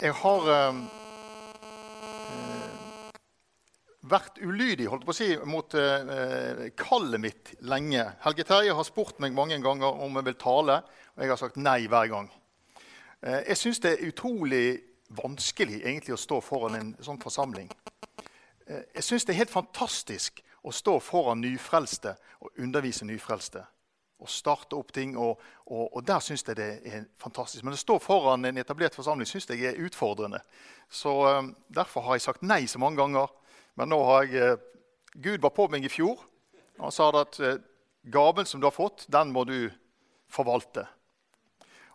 Jeg har eh, vært ulydig holdt på å si, mot eh, kallet mitt lenge. Helge Terje har spurt meg mange ganger om jeg vil tale, og jeg har sagt nei hver gang. Eh, jeg syns det er utrolig vanskelig egentlig å stå foran en sånn forsamling. Eh, jeg syns det er helt fantastisk å stå foran nyfrelste og undervise nyfrelste og starte opp ting. Og, og, og der syns jeg det er fantastisk. Men å stå foran en etablert forsamling syns jeg er utfordrende. Så um, Derfor har jeg sagt nei så mange ganger. Men nå har jeg uh, Gud var på meg i fjor. Han sa at uh, gaven som du har fått, den må du forvalte.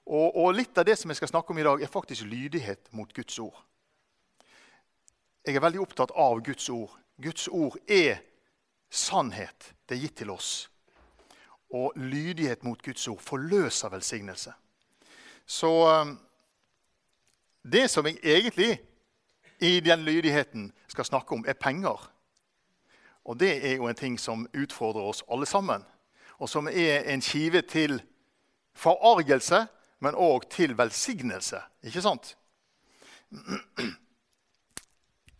Og, og litt av det som jeg skal snakke om i dag, er faktisk lydighet mot Guds ord. Jeg er veldig opptatt av Guds ord. Guds ord er sannhet. Det er gitt til oss og lydighet mot Guds ord forløser velsignelse. Så um, det som jeg egentlig i den lydigheten skal snakke om, er penger. Og det er jo en ting som utfordrer oss alle sammen, og som er en kive til forargelse, men òg til velsignelse. Ikke sant?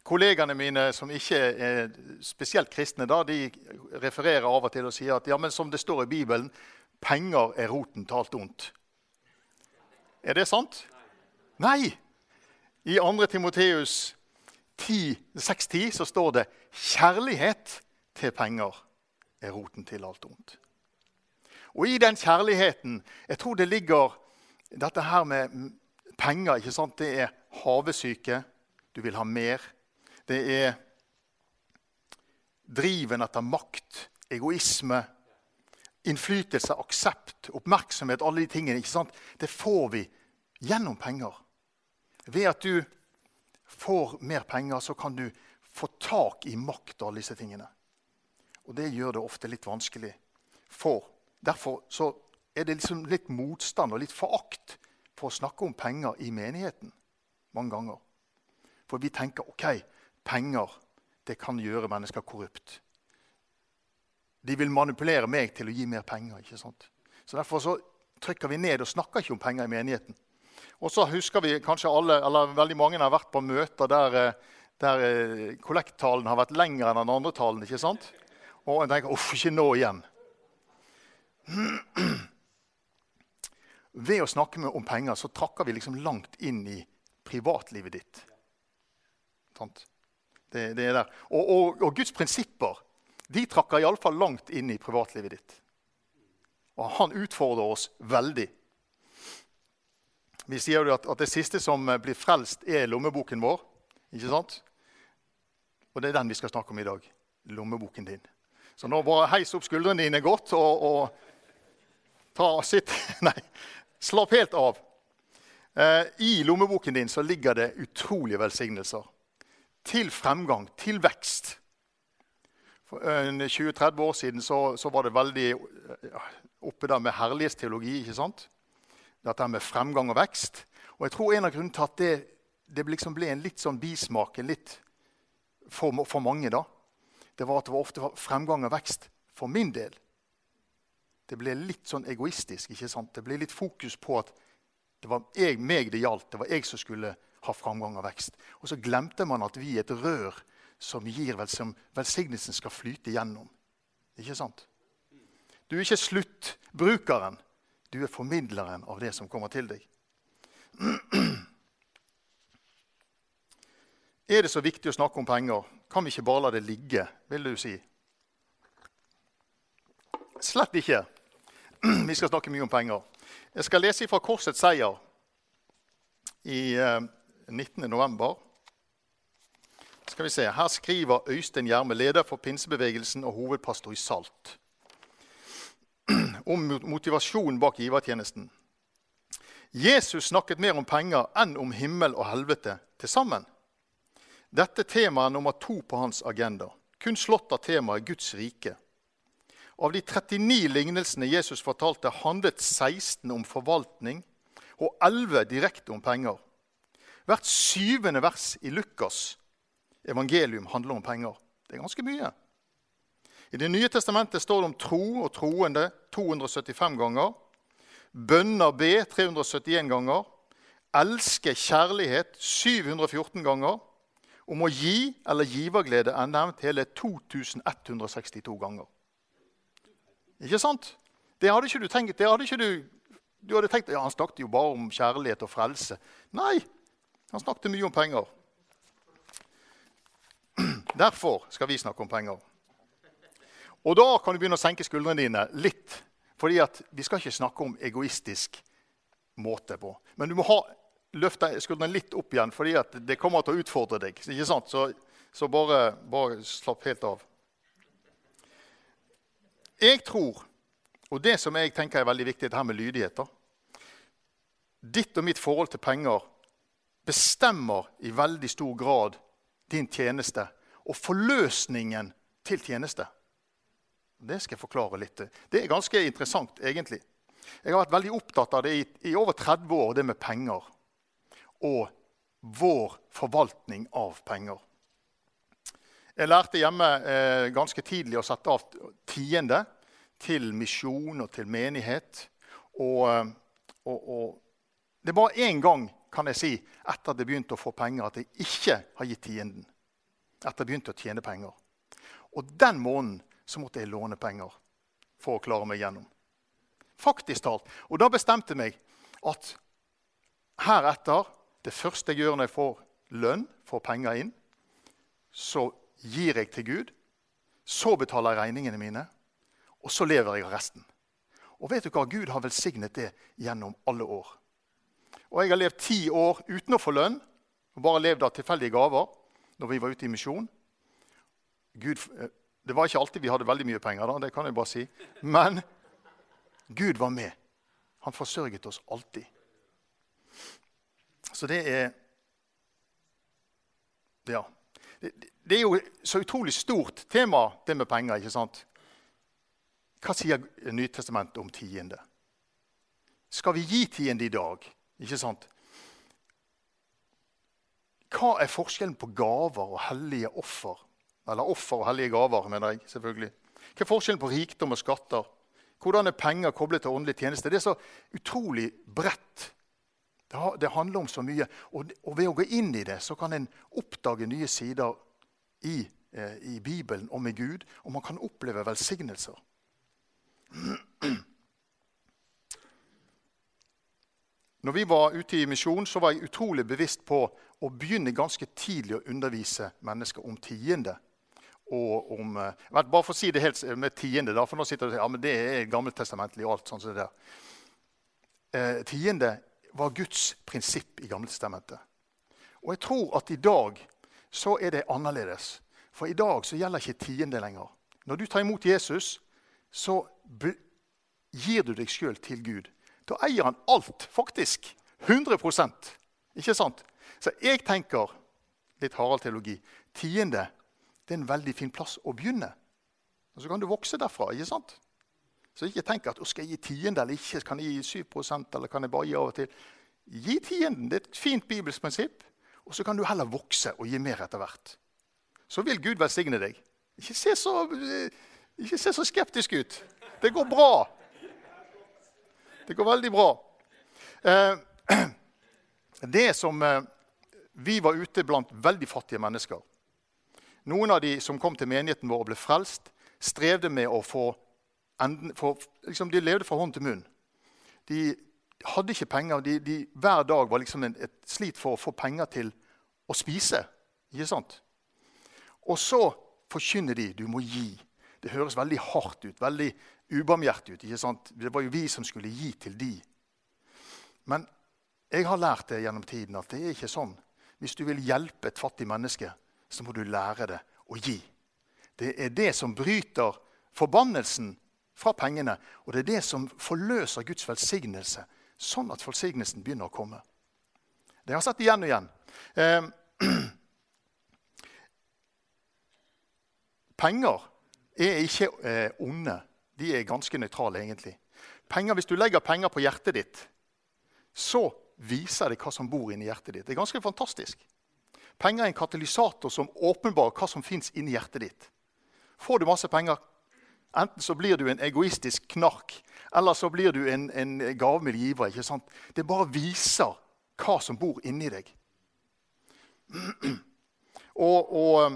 Kollegene mine som ikke er spesielt kristne, da, de refererer av og til og sier at ja, men som det står i Bibelen, penger er roten til alt ondt. Er det sant? Nei! I 2. Timoteus 6.10 så står det 'kjærlighet til penger er roten til alt ondt'. Og i den kjærligheten Jeg tror det ligger dette her med penger. ikke sant? Det er havesyke. Du vil ha mer. Det er driven etter makt, egoisme, innflytelse, aksept, oppmerksomhet. Alle de tingene. ikke sant? Det får vi gjennom penger. Ved at du får mer penger, så kan du få tak i makt og alle disse tingene. Og det gjør det ofte litt vanskelig. For Derfor så er det liksom litt motstand og litt forakt for å snakke om penger i menigheten mange ganger. For vi tenker OK, penger det kan gjøre mennesker korrupt. De vil manipulere meg til å gi mer penger. ikke sant? Så Derfor så trykker vi ned og snakker ikke om penger i menigheten. Og så husker vi kanskje alle, eller veldig mange har vært på møter der, eh, der eh, kollekttalen har vært lengre enn den andre talen. ikke sant? Og en tenker uff, ikke nå igjen. Ved å snakke om penger så trakker vi liksom langt inn i privatlivet ditt. Sant? Det, det er der. Og, og, og, Guds prinsipper de trakker iallfall langt inn i privatlivet ditt. Og han utfordrer oss veldig. Vi sier jo at, at det siste som blir frelst, er lommeboken vår. Ikke sant? Og det er den vi skal snakke om i dag. Lommeboken din. Så nå bare heis opp skuldrene dine godt og, og ta sitt Nei, slapp helt av. Eh, I lommeboken din så ligger det utrolige velsignelser til fremgang, til vekst. For 20-30 år siden så, så, var det veldig oppe der med herlighetsteologi. ikke sant? Dette med fremgang og vekst. Og jeg tror en av grunnene til at det, det liksom ble en litt sånn bismak litt for, for, mange, da, det var at det var ofte fremgang og vekst for min del. Det ble litt sånn egoistisk. ikke sant? Det ble litt fokus på at det var jeg, meg det gjaldt. Det var jeg som skulle ha framgang og vekst. Og så glemte man at vi er et rør som gir vel, som velsignelsen skal flyte gjennom. Ikke sant? Du er ikke sluttbrukeren. Du er formidleren av det som kommer til deg. Er det så viktig å snakke om penger? Kan vi ikke bare la det ligge, vil du si? Slett ikke. Vi skal snakke mye om penger. Jeg skal lese fra Korsets seier i eh, 19.11. Skal vi se, Her skriver Øystein Gjerme, leder for pinsebevegelsen og hovedpastor i Salt, om motivasjonen bak givertjenesten. Jesus snakket mer om penger enn om himmel og helvete til sammen. Dette temaet er nummer to på hans agenda. Kun slått av temaet Guds rike. Av de 39 lignelsene Jesus fortalte, handlet 16 om forvaltning og 11 direkte om penger. Hvert syvende vers i Lukas' evangelium handler om penger. Det er ganske mye. I Det nye testamentet står det om tro og troende 275 ganger. Bønner B 371 ganger. elske kjærlighet 714 ganger. Om å gi eller giverglede er nevnt hele 2162 ganger. Ikke sant? Det hadde ikke du tenkt. Det hadde ikke du, du hadde tenkt ja, han snakket jo bare om kjærlighet og frelse. Nei, han snakket mye om penger. Derfor skal vi snakke om penger. Og da kan du begynne å senke skuldrene dine litt. fordi vi skal ikke snakke om egoistisk måte på. Men du må ha, løfte skuldrene litt opp igjen, fordi det kommer til å utfordre deg. ikke sant? Så, så bare, bare slapp helt av. Jeg tror, og det som jeg tenker er veldig viktig, det her med lydighet Ditt og mitt forhold til penger bestemmer i veldig stor grad din tjeneste og forløsningen til tjeneste. Det skal jeg forklare litt. Det er ganske interessant, egentlig. Jeg har vært veldig opptatt av det i, i over 30 år, det med penger. Og vår forvaltning av penger. Jeg lærte hjemme eh, ganske tidlig å sette av tiende til misjon og til menighet. Og, eh, og, og det bare én gang kan jeg si, etter at jeg begynte å få penger, at jeg ikke har gitt tienden. Etter at jeg begynte å tjene penger. Og den måneden så måtte jeg låne penger for å klare meg gjennom. Faktisk talt. Og da bestemte jeg meg at heretter, det første jeg gjør når jeg får lønn, får penger inn, så gir jeg til Gud. Så betaler jeg regningene mine, og så lever jeg av resten. Og vet du hva? Gud har velsignet det gjennom alle år. Og jeg har levd ti år uten å få lønn og bare levd av tilfeldige gaver når vi var ute i misjon. Gud, eh, det var ikke alltid vi hadde veldig mye penger, da, det kan jeg bare si. Men Gud var med. Han forsørget oss alltid. Så det er Ja. Det, er jo så utrolig stort tema, det med penger. ikke sant? Hva sier Nytestamentet om tiende? Skal vi gi tiende i dag? Ikke sant? Hva er forskjellen på gaver og hellige offer? Eller offer og hellige gaver, mener jeg. selvfølgelig. Hva er forskjellen på rikdom og skatter? Hvordan er penger koblet til åndelig tjeneste? Det er så utrolig bredt. Det, handler om så mye. Og, ved å gå inn i det så kan en oppdage nye sider i, eh, i Bibelen og med Gud. Og man kan oppleve velsignelser. Når vi var ute i misjon, så var jeg utrolig bevisst på å begynne ganske tidlig å undervise mennesker om tiende. Og om, eh, bare for å si det helt med tiende, da, for nå sitter du og sier ja, men det er gammeltestamentlig. alt sånn som det der. Eh, tiende var Guds prinsipp i Gammeltestamentet. Og jeg tror at i dag så er det annerledes. For i dag så gjelder ikke tiende lenger. Når du tar imot Jesus, så gir du deg sjøl til Gud. Da eier han alt, faktisk. 100% Ikke sant? Så jeg tenker, litt Harald-teologi, tiende det er en veldig fin plass å begynne. Og Så kan du vokse derfra. ikke sant? Så ikke tenk at skal jeg gi tiende eller ikke. Kan jeg gi 7% eller kan jeg bare gi av og til? Gi tienden. Det er et fint bibelsk prinsipp. Og så kan du heller vokse og gi mer etter hvert. Så vil Gud velsigne deg. Ikke se så, ikke se så skeptisk ut. Det går bra. Det går veldig bra. Eh, det som eh, Vi var ute blant veldig fattige mennesker. Noen av de som kom til menigheten vår og ble frelst, strevde med å få enden, for, liksom, De levde fra hånd til munn. De hadde ikke penger. De, de, hver dag var liksom en, et slit for å få penger til å spise. Ikke sant? Og så forkynner de du må gi. Det høres veldig hardt ut, veldig ubarmhjertig ut. ikke sant? Det var jo vi som skulle gi til de. Men jeg har lært det gjennom tiden at det er ikke sånn. Hvis du vil hjelpe et fattig menneske, så må du lære det å gi. Det er det som bryter forbannelsen fra pengene. Og det er det som forløser Guds velsignelse, sånn at velsignelsen begynner å komme. Det har jeg sett igjen og igjen. Eh, penger er ikke eh, onde de er ganske nøytrale, egentlig. Penger, hvis du legger penger på hjertet ditt, så viser det hva som bor inni hjertet ditt. Det er ganske fantastisk. Penger er en katalysator som åpenbarer hva som fins inni hjertet ditt. Får du masse penger, enten så blir du en egoistisk knark, eller så blir du en, en gavmild giver. ikke sant? Det bare viser hva som bor inni deg. Og, og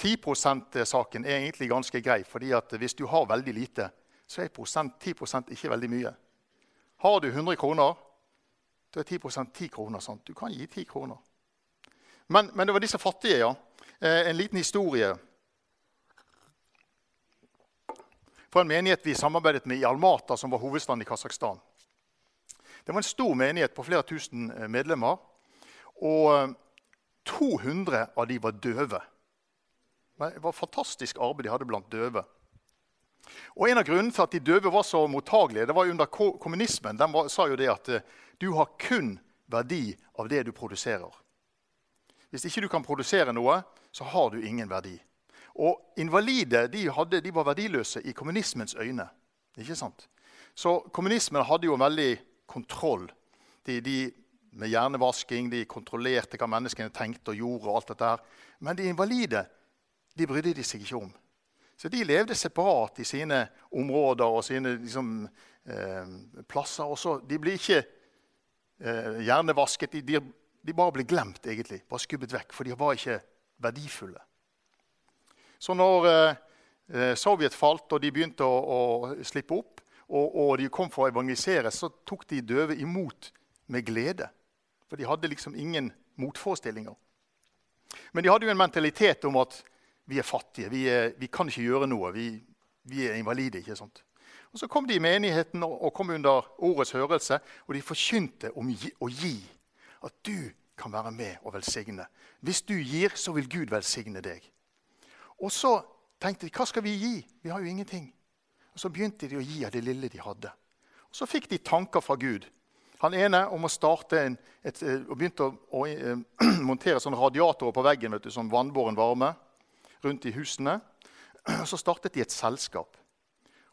10 %-saken er egentlig ganske grei. fordi at hvis du har veldig lite, så er prosent, 10% ikke veldig mye. Har du 100 kroner, da er 10% 10 kroner. Sant? Du kan gi 10 kroner. Men, men, det var disse fattige, ja. Eh, en liten historie fra en menighet vi samarbeidet med i Almata, som var hovedstaden i Kasakhstan. Det var en stor menighet på flere tusen eh, medlemmer. Og 200 av de var døve. Det var fantastisk arbeid de hadde blant døve. Og En av grunnene til at de døve var så mottagelige, det var under kommunismen. De sa jo det at eh, du har kun verdi av det du produserer. Hvis ikke du kan produsere noe, så har du ingen verdi. Og invalide de, hadde, de var verdiløse i kommunismens øyne. Ikke sant? Så kommunismen hadde jo veldig kontroll. De, de, med hjernevasking, de kontrollerte hva menneskene tenkte og gjorde. og alt dette her. Men de invalide de brydde de seg ikke om. Så de levde separat i sine områder og sine liksom, eh, plasser. Også. De ble ikke eh, hjernevasket. De, de, de, bare ble glemt, egentlig. Bare skubbet vekk, for de var ikke verdifulle. Så når eh, eh Sovjet falt og de begynte å, å slippe opp, og, og, de kom for å evangelisere, så tok de døve imot med glede. For de hadde liksom ingen motforestillinger. Men de hadde jo en mentalitet om at vi er fattige, vi, er, vi kan ikke gjøre noe. Vi, vi, er invalide. ikke sant? Og Så kom de i menigheten og, og kom under ordets hørelse, og de forkynte om å gi. At du kan være med og velsigne. Hvis du gir, så vil Gud velsigne deg. Og så tenkte de hva skal vi gi? Vi har jo ingenting. Og Så begynte de å gi av det lille de hadde. Og Så fikk de tanker fra Gud. Han ene om å starte en, et, eh, og begynte å, å, å montere sånne radiatorer på veggen vet du, som vannbåren varme rundt i husene. Så startet de et selskap.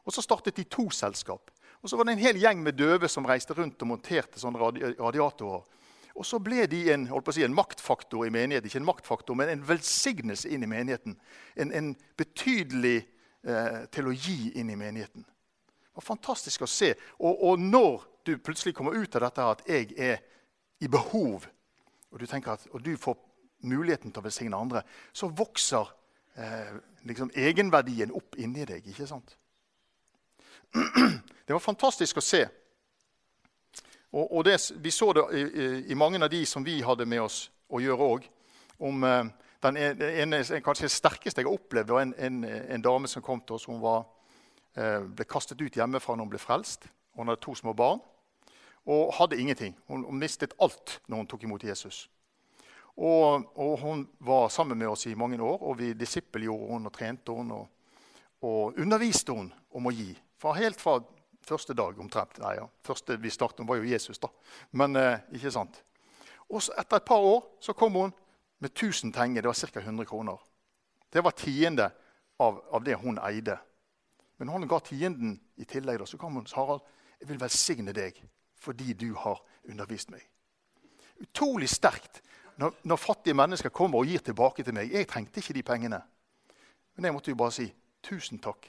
Og så startet de to selskap. Og så var det en hel gjeng med døve som reiste rundt og monterte sånne radiatorer. Og så ble de en, si, en, maktfaktor i menigheten. Ikke en maktfaktor, men en velsignelse inn i menigheten. En, en betydelig eh, til å gi inn i menigheten. Det var fantastisk å se. Og, og, når du plutselig kommer ut av dette at jeg er i behov, og du, at, og du får muligheten til å velsigne andre, så vokser eh, liksom egenverdien opp inni deg. ikke sant? Det var fantastisk å se. Og, og det, Vi så det i, i, mange av de som vi hadde med oss å gjøre òg. Eh, den ene, kanskje sterkeste jeg har opplevd, var en, en, en, dame som kom til oss. Hun var, eh, ble kastet ut hjemmefra når hun ble frelst. Hun hadde to små barn og hadde ingenting. Hun mistet alt når hun tok imot Jesus. Og, og, hun var sammen med oss i mange år, og vi disippelgjorde hun og trente hun og, og underviste hun om å gi. Fra helt fra første dag omtrent. Nei, ja. første vi startet med, var jo Jesus, da. Men eh, ikke sant. Og så etter et par år så kom hun med 1000 tenger. Det var ca. 100 kroner. Det var tiende av, av, det hun eide. Men hun ga tienden i tillegg. Da. Så kom hun og sa Harald, jeg vil velsigne deg fordi du har undervist meg. Utrolig sterkt når, når, fattige mennesker kommer og gir tilbake til meg. Jeg trengte ikke de pengene. Men jeg måtte jo bare si tusen takk.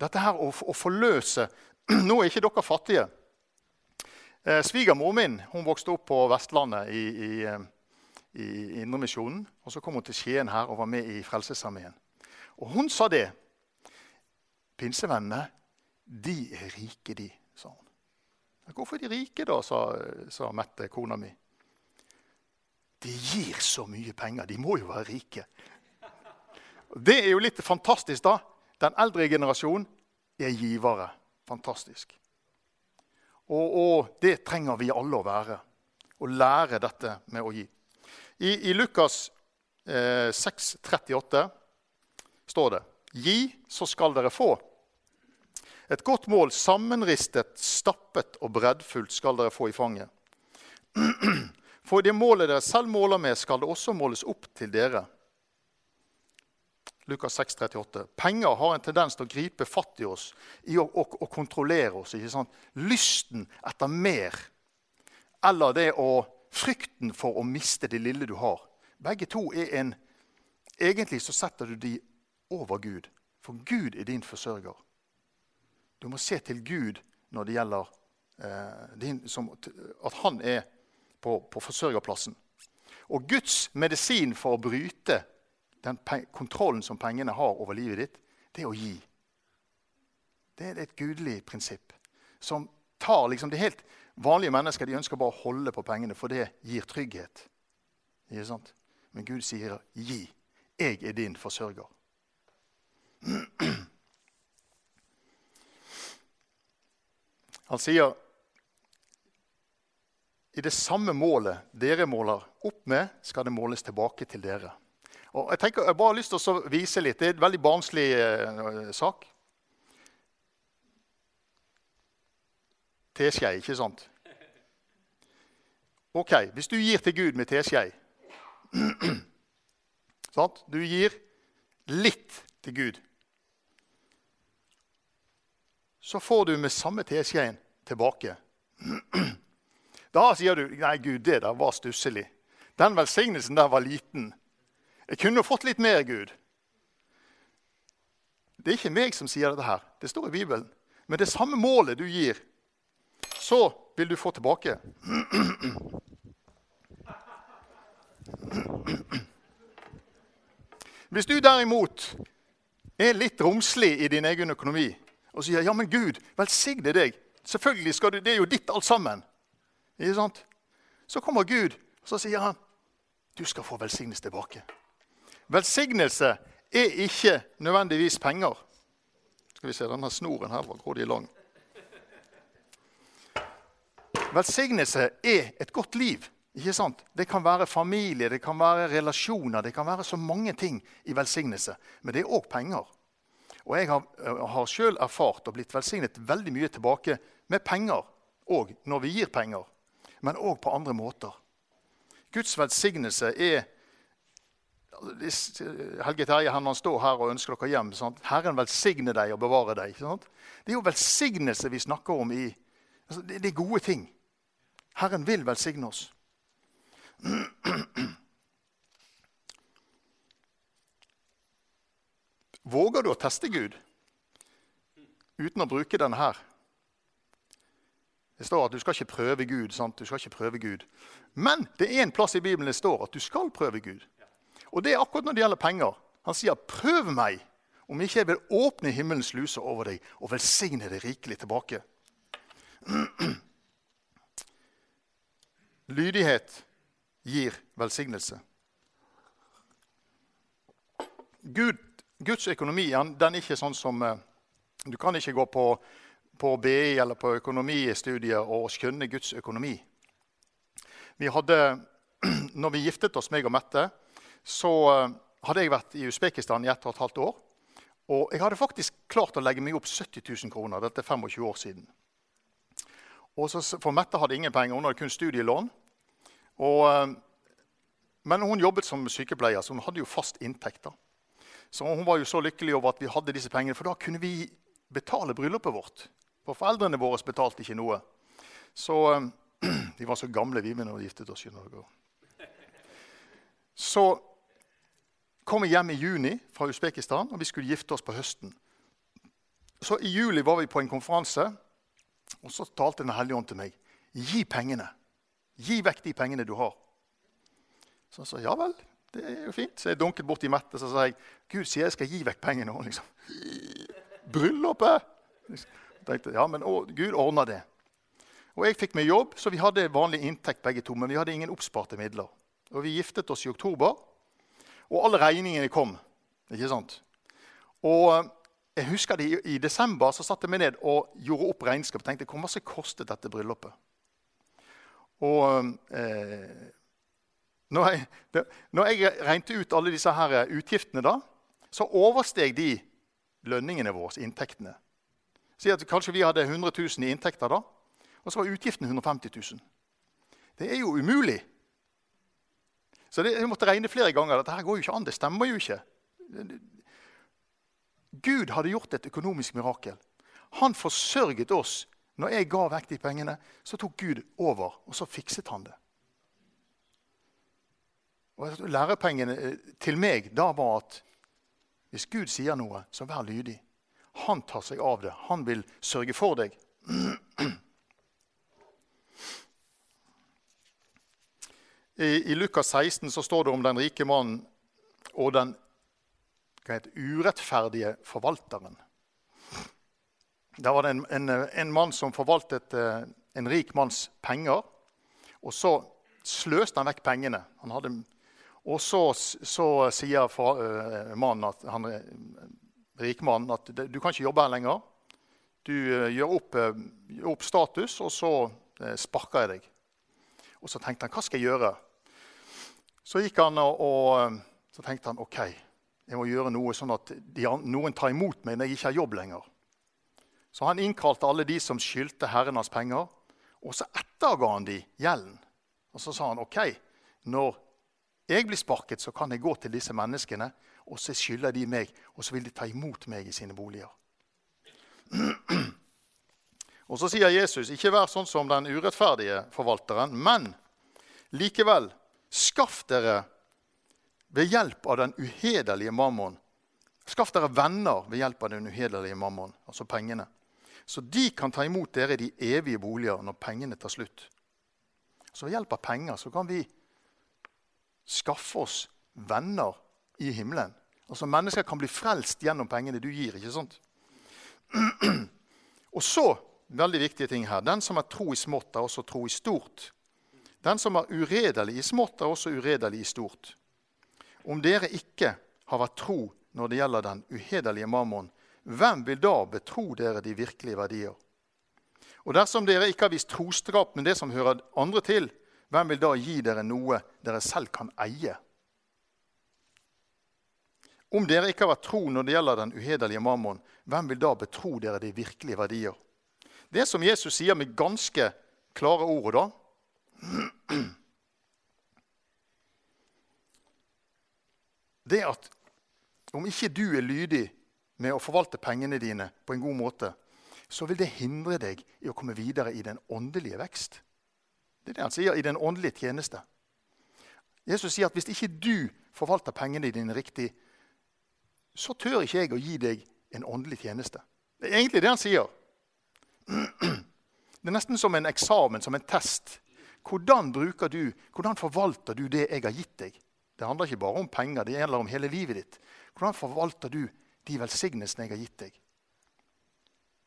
Dette her å, å forløse Nå er ikke dere fattige. Eh, Svigermoren min hun vokste opp på Vestlandet i, i, eh, i Indremisjonen. Og så kom hun til Skien her og var med i Frelsesarmeen. Og hun sa det. Pinsevennene, de er rike, de, sa hun. Hvorfor er de rike, da, sa, sa Mette, kona mi. De gir så mye penger. De må jo være rike. Det er jo litt fantastisk, da. Den eldre generasjonen er givere. Fantastisk. Og, og, det trenger vi alle å være. Å lære dette med å gi. I, i Lukas eh, 6,38 står det Gi, så skal dere få. Et godt mål, sammenristet, stappet og breddfullt, skal dere få i fanget. For det målet dere selv måler med, skal det også måles opp til dere. Lukas 6, 38. Penger har en tendens til å gripe fatt i oss, i å, kontrollere oss. ikke sant? Lysten etter mer. Eller det å, frykten for å miste det lille du har. Begge to er en Egentlig så setter du de over Gud, for Gud er din forsørger. Du må se til Gud når det gjelder eh, din, som, at han er på, på forsørgerplassen. Og Guds medisin for å bryte den kontrollen som pengene har over livet ditt, det er å gi. Det er et gudelig prinsipp som tar liksom, det helt vanlige mennesker de ønsker bare å holde på pengene, for det gir trygghet. Ikke sant? Men Gud sier 'gi'. Jeg er din forsørger. Han sier i det samme målet dere måler opp med, skal det måles tilbake til dere. Og jeg, tenker, jeg bare har lyst til å vise litt. Det er en veldig barnslig eh, sak. Teskje, ikke sant? Ok, Hvis du gir til Gud med teskje Du gir litt til Gud. Så får du med samme teskjeen tilbake. Da sier du nei, Gud, det der var stusslig. Den velsignelsen der var liten. Jeg kunne fått litt mer, Gud. Det er ikke meg som sier dette her. Det står i Bibelen. Men det samme målet du gir, så vil du få tilbake. Hvis du derimot er litt romslig i din egen økonomi og sier ja, men Gud, velsigne deg Selvfølgelig skal du, Det er jo ditt alt sammen. Ikke sant? Så kommer Gud og så sier han, du skal få velsignelse tilbake. Velsignelse er ikke nødvendigvis penger. Skal vi se, Denne snoren her var grådig lang. Velsignelse er et godt liv. Ikke sant? Det kan være familie, det kan være relasjoner, det kan være så mange ting i velsignelse. Men det er òg penger. Og jeg har, eh, har sjøl erfart og blitt velsignet veldig mye tilbake med penger òg når vi gir penger, men òg på andre måter. Guds velsignelse er Helge Terje han står her og ønsker dere hjem. Sant? Herren velsigne deg og bevare deg. Sant? Det er jo velsignelse vi snakker om. i, altså, det, er gode ting. Herren vil velsigne oss. Våger du å teste Gud uten å bruke denne her? Det står at du skal ikke prøve Gud. sant? Du skal ikke prøve Gud. Men det er en plass i Bibelen det står at du skal prøve Gud. Og det er akkurat når det gjelder penger. Han sier, 'Prøv meg, om ikke jeg vil åpne himmelens sluser over deg og velsigne deg rikelig tilbake.' Lydighet gir velsignelse. Gud, Guds økonomi den er ikke sånn som eh, Du kan ikke gå på, på BI eller på økonomistudier og skjønne Guds økonomi. Vi hadde, når vi giftet oss, meg og Mette, så eh, hadde jeg vært i Usbekistan i ett og et halvt år. Og jeg hadde faktisk klart å legge meg opp 70 000 kroner. Dette er 25 år siden. Og så, for Mette hadde ingen penger, hun hadde kun studielån. Og, eh, men hun jobbet som sykepleier, så hun hadde jo fast inntekt. Så hun var jo så lykkelig over at vi hadde disse pengene, for da kunne vi betale bryllupet vårt. For foreldrene våre betalte ikke noe. Så eh, De var så gamle, vi, når vi giftet oss. Så kom jeg hjem i juni fra Usbekistan, og vi skulle gifte oss på høsten. Så I juli var vi på en konferanse, og så talte Den hellige ånd til meg. Gi pengene. Gi vekk de pengene du har. Så jeg sa ja vel, det er jo fint. Så jeg dunket bort i Mette så sa jeg, Gud sier jeg skal gi vekk pengene. Og liksom, Bryllupet! Jeg tenkte, ja, men å, Gud ordna det. Og jeg fikk meg jobb, så vi hadde vanlig inntekt begge to. Men vi hadde ingen oppsparte midler. Og vi giftet oss i oktober, og alle regningene kom. ikke sant? Og jeg husker det, I, desember så satte jeg meg ned og gjorde opp regnskap. tenkte, Hvor mye kostet dette bryllupet? Og eh, når, jeg, det, når, jeg, regnet ut alle disse her utgiftene, da, så oversteg de lønningene våre, inntektene. Si at Kanskje vi hadde 100 000 i inntekter, da, og så var utgiftene 150 000. Det er jo umulig. Så det, jeg måtte regne flere ganger. Dette her går jo ikke an. Det stemmer jo ikke. Gud hadde gjort et økonomisk mirakel. Han forsørget oss når jeg ga vekk de pengene, så tok Gud over, og så fikset han det. Og Lærepengene eh, til meg da var at hvis Gud sier noe, så vær lydig. Han tar seg av det. Han vil sørge for deg. I, I, Lukas 16 så står det om den rike mannen og den heter, urettferdige forvalteren. Der var det en, en, en mann som forvaltet eh, en rik manns penger. Og så sløste han vekk pengene. Han hadde, og så, så sier eh, mannen at han rikmannen at du kan ikke jobbe her lenger. Du uh, gjør opp, uh, gjør opp, status, og så sparker jeg deg. Og så tenkte han hva skal jeg gjøre? Så gikk han og, og så tenkte han ok, jeg må gjøre noe sånn at de, noen tar imot meg når jeg ikke har jobb lenger. Så han innkalte alle de som skyldte herren hans penger, og så etterga han de gjelden. Og så sa han ok, når jeg blir sparket, så kan jeg gå til disse menneskene, og så skylder de meg, og så vil de ta imot meg i sine boliger. Og så sier Jesus, ikke vær sånn som den urettferdige forvalteren, men likevel, skaff dere ved hjelp av den uhederlige mammon. Skaff dere venner ved hjelp av den uhederlige mammon, altså pengene så de kan ta imot dere i de evige boliger når pengene tar slutt. Så ved hjelp av penger så kan vi skaffe oss venner i himmelen. Altså Mennesker kan bli frelst gjennom pengene du gir. ikke sant? Og så, veldig viktige ting her, den som er tro i smått, er også tro i stort. Den som er uredelig i smått, er også uredelig i stort. Om dere ikke har vært tro når det gjelder den uhederlige mammon, hvem vil da betro dere de virkelige verdier? Og dersom dere ikke har vist trostrap med det som hører andre til, hvem vil da gi dere noe dere selv kan eie? Om dere ikke har vært tro når det gjelder den uhederlige mammon, hvem vil da betro dere de virkelige verdier? Det som Jesus sier med ganske klare ord da Det at om ikke du er lydig med å forvalte pengene dine på en god måte, så vil det hindre deg i å komme videre i den åndelige vekst. Det er det han sier i den åndelige tjeneste. Jesus sier at hvis ikke du forvalter pengene dine riktig, så tør ikke jeg å gi deg en åndelig tjeneste. Det er egentlig det han sier. Det er nesten som en eksamen, som en test. Hvordan bruker du, hvordan forvalter du det jeg har gitt deg? Det handler ikke bare om penger, det gjelder om hele livet ditt. Hvordan forvalter du de velsignelsene jeg har gitt deg.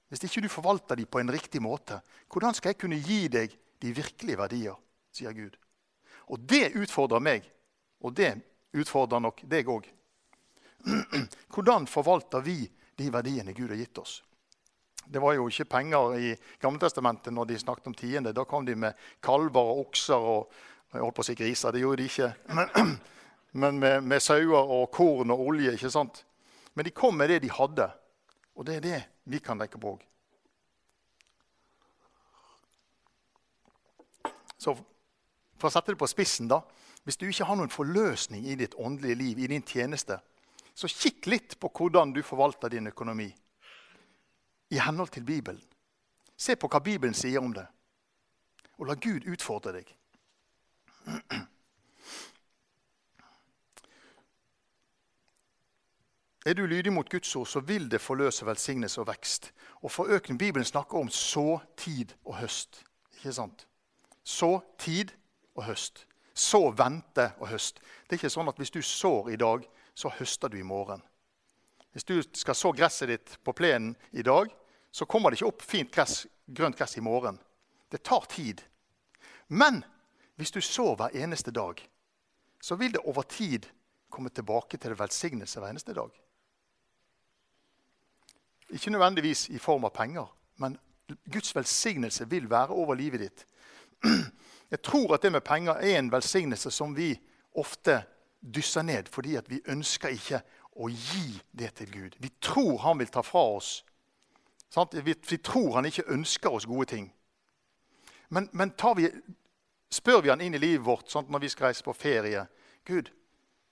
Hvis ikke du forvalter dem på en riktig måte, hvordan skal jeg kunne gi deg de virkelige verdier? sier Gud. Og det utfordrer meg, og det utfordrer nok deg òg. Hvordan forvalter vi de verdiene Gud har gitt oss? Det var jo ikke penger i Gammeltestamentet når de snakket om tiende. Da kom de med kalver og okser og jeg holdt på å si griser. Det gjorde de ikke. Men, men med, med sauer og korn og olje. ikke sant? Men de kom med det de hadde. Og det er det vi kan tenke på òg. Så for å sette det på spissen, da. Hvis du ikke har noen forløsning i ditt åndelige liv, i din tjeneste, så kikk litt på hvordan du forvalter din økonomi i henhold til Bibelen. Se på hva Bibelen sier om det, og la Gud utfordre deg. Er du lydig mot Guds ord, så vil det forløse velsignelse og vekst. Og for økning, Bibelen snakker om så, tid og høst. Ikke sant? Så, tid og høst. Så, vente og høst. Det er ikke sånn at hvis du sår i dag, så høster du i morgen. Hvis du skal så gresset ditt på plenen i dag, så kommer det ikke opp fint gress, grønt gress i morgen. Det tar tid. Men hvis du sår hver eneste dag, så vil det over tid komme tilbake til det velsignelse hver eneste dag. Ikke nødvendigvis i form av penger, men Guds velsignelse vil være over livet ditt. Jeg tror at det med penger er en velsignelse som vi ofte dysser ned fordi vi ønsker ikke å gi det til Gud. Vi tror han vil ta fra oss. Vi, vi, tror han ikke ønsker oss gode ting. Men, men vi, spør vi han inn i livet vårt sant? når vi skal reise på ferie Gud,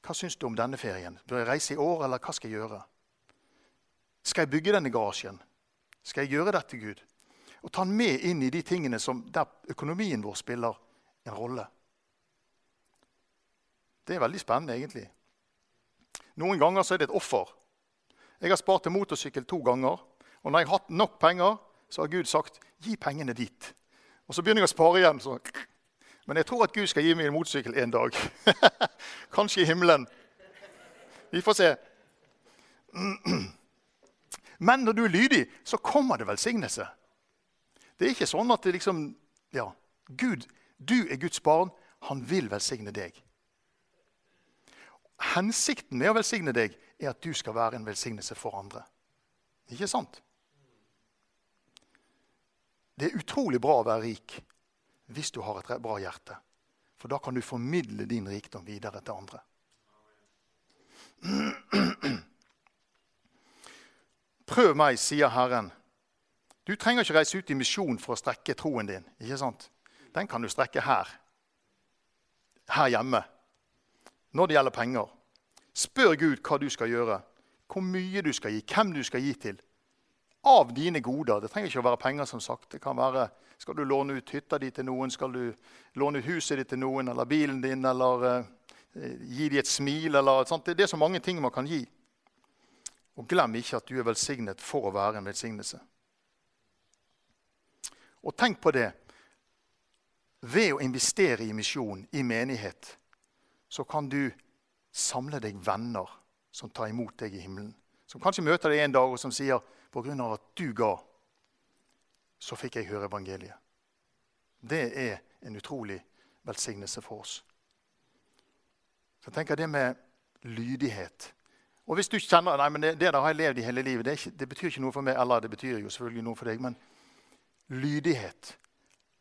hva syns du om denne ferien? Bør jeg reise i år, eller hva skal jeg gjøre? Skal jeg bygge denne garasjen? Skal jeg gjøre dette, Gud? Og ta han med inn i de tingene som, der økonomien vår spiller en rolle. Det er veldig spennende, egentlig. Noen ganger så er det et offer. Jeg har spart til motorsykkel to ganger. Og når jeg har hatt nok penger, så har Gud sagt 'gi pengene dit'. Og så begynner jeg å spare igjen. Så. Men jeg tror at Gud skal gi meg en motorsykkel en dag. Kanskje i himmelen. Vi får se. Men når du er lydig, så kommer det velsignelse. Det er ikke sånn at det liksom Ja, Gud, du er Guds barn. Han vil velsigne deg. Hensikten med å velsigne deg er at du skal være en velsignelse for andre. Ikke sant? Det er utrolig bra å være rik hvis du har et bra hjerte. For da kan du formidle din rikdom videre til andre. Prøv meg, sier Herren. Du trenger ikke reise ut i misjon for å strekke troen din. ikke sant? Den kan du strekke her. Her hjemme. Når det gjelder penger. Spør Gud hva du skal gjøre, hvor mye du skal gi, hvem du skal gi til. Av dine goder. Det trenger ikke å være penger. som sagt. Det kan være, Skal du låne ut hytta di til noen, skal du låne ut huset ditt til noen, eller bilen din, eller eh, gi dem et smil. eller sånt. Det er så mange ting man kan gi. Og glem ikke at du er velsignet for å være en velsignelse. Og tenk på det. Ved å investere i misjon, i menighet, så kan du samle deg venner som tar imot deg i himmelen. Som kanskje møter deg en dag og som sier på grunn av at du ga, så fikk jeg høre evangeliet. Det er en utrolig velsignelse for oss. Så jeg tenker det med lydighet og hvis du kjenner nei, men det, det der har jeg levd i hele livet, det, ikke, det, betyr ikke noe for meg. Eller det betyr jo selvfølgelig noe for deg, men lydighet.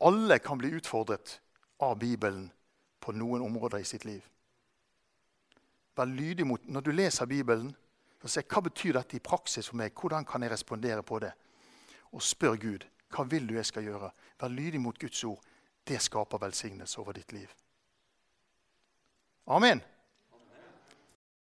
Alle kan bli utfordret av Bibelen på noen områder i sitt liv. Vær lydig mot, Når du leser Bibelen, så se hva betyr dette i praksis for meg. Hvordan kan jeg respondere på det? Og spør Gud hva vil du jeg skal gjøre. Vær lydig mot Guds ord. Det skaper velsignelse over ditt liv. Amen.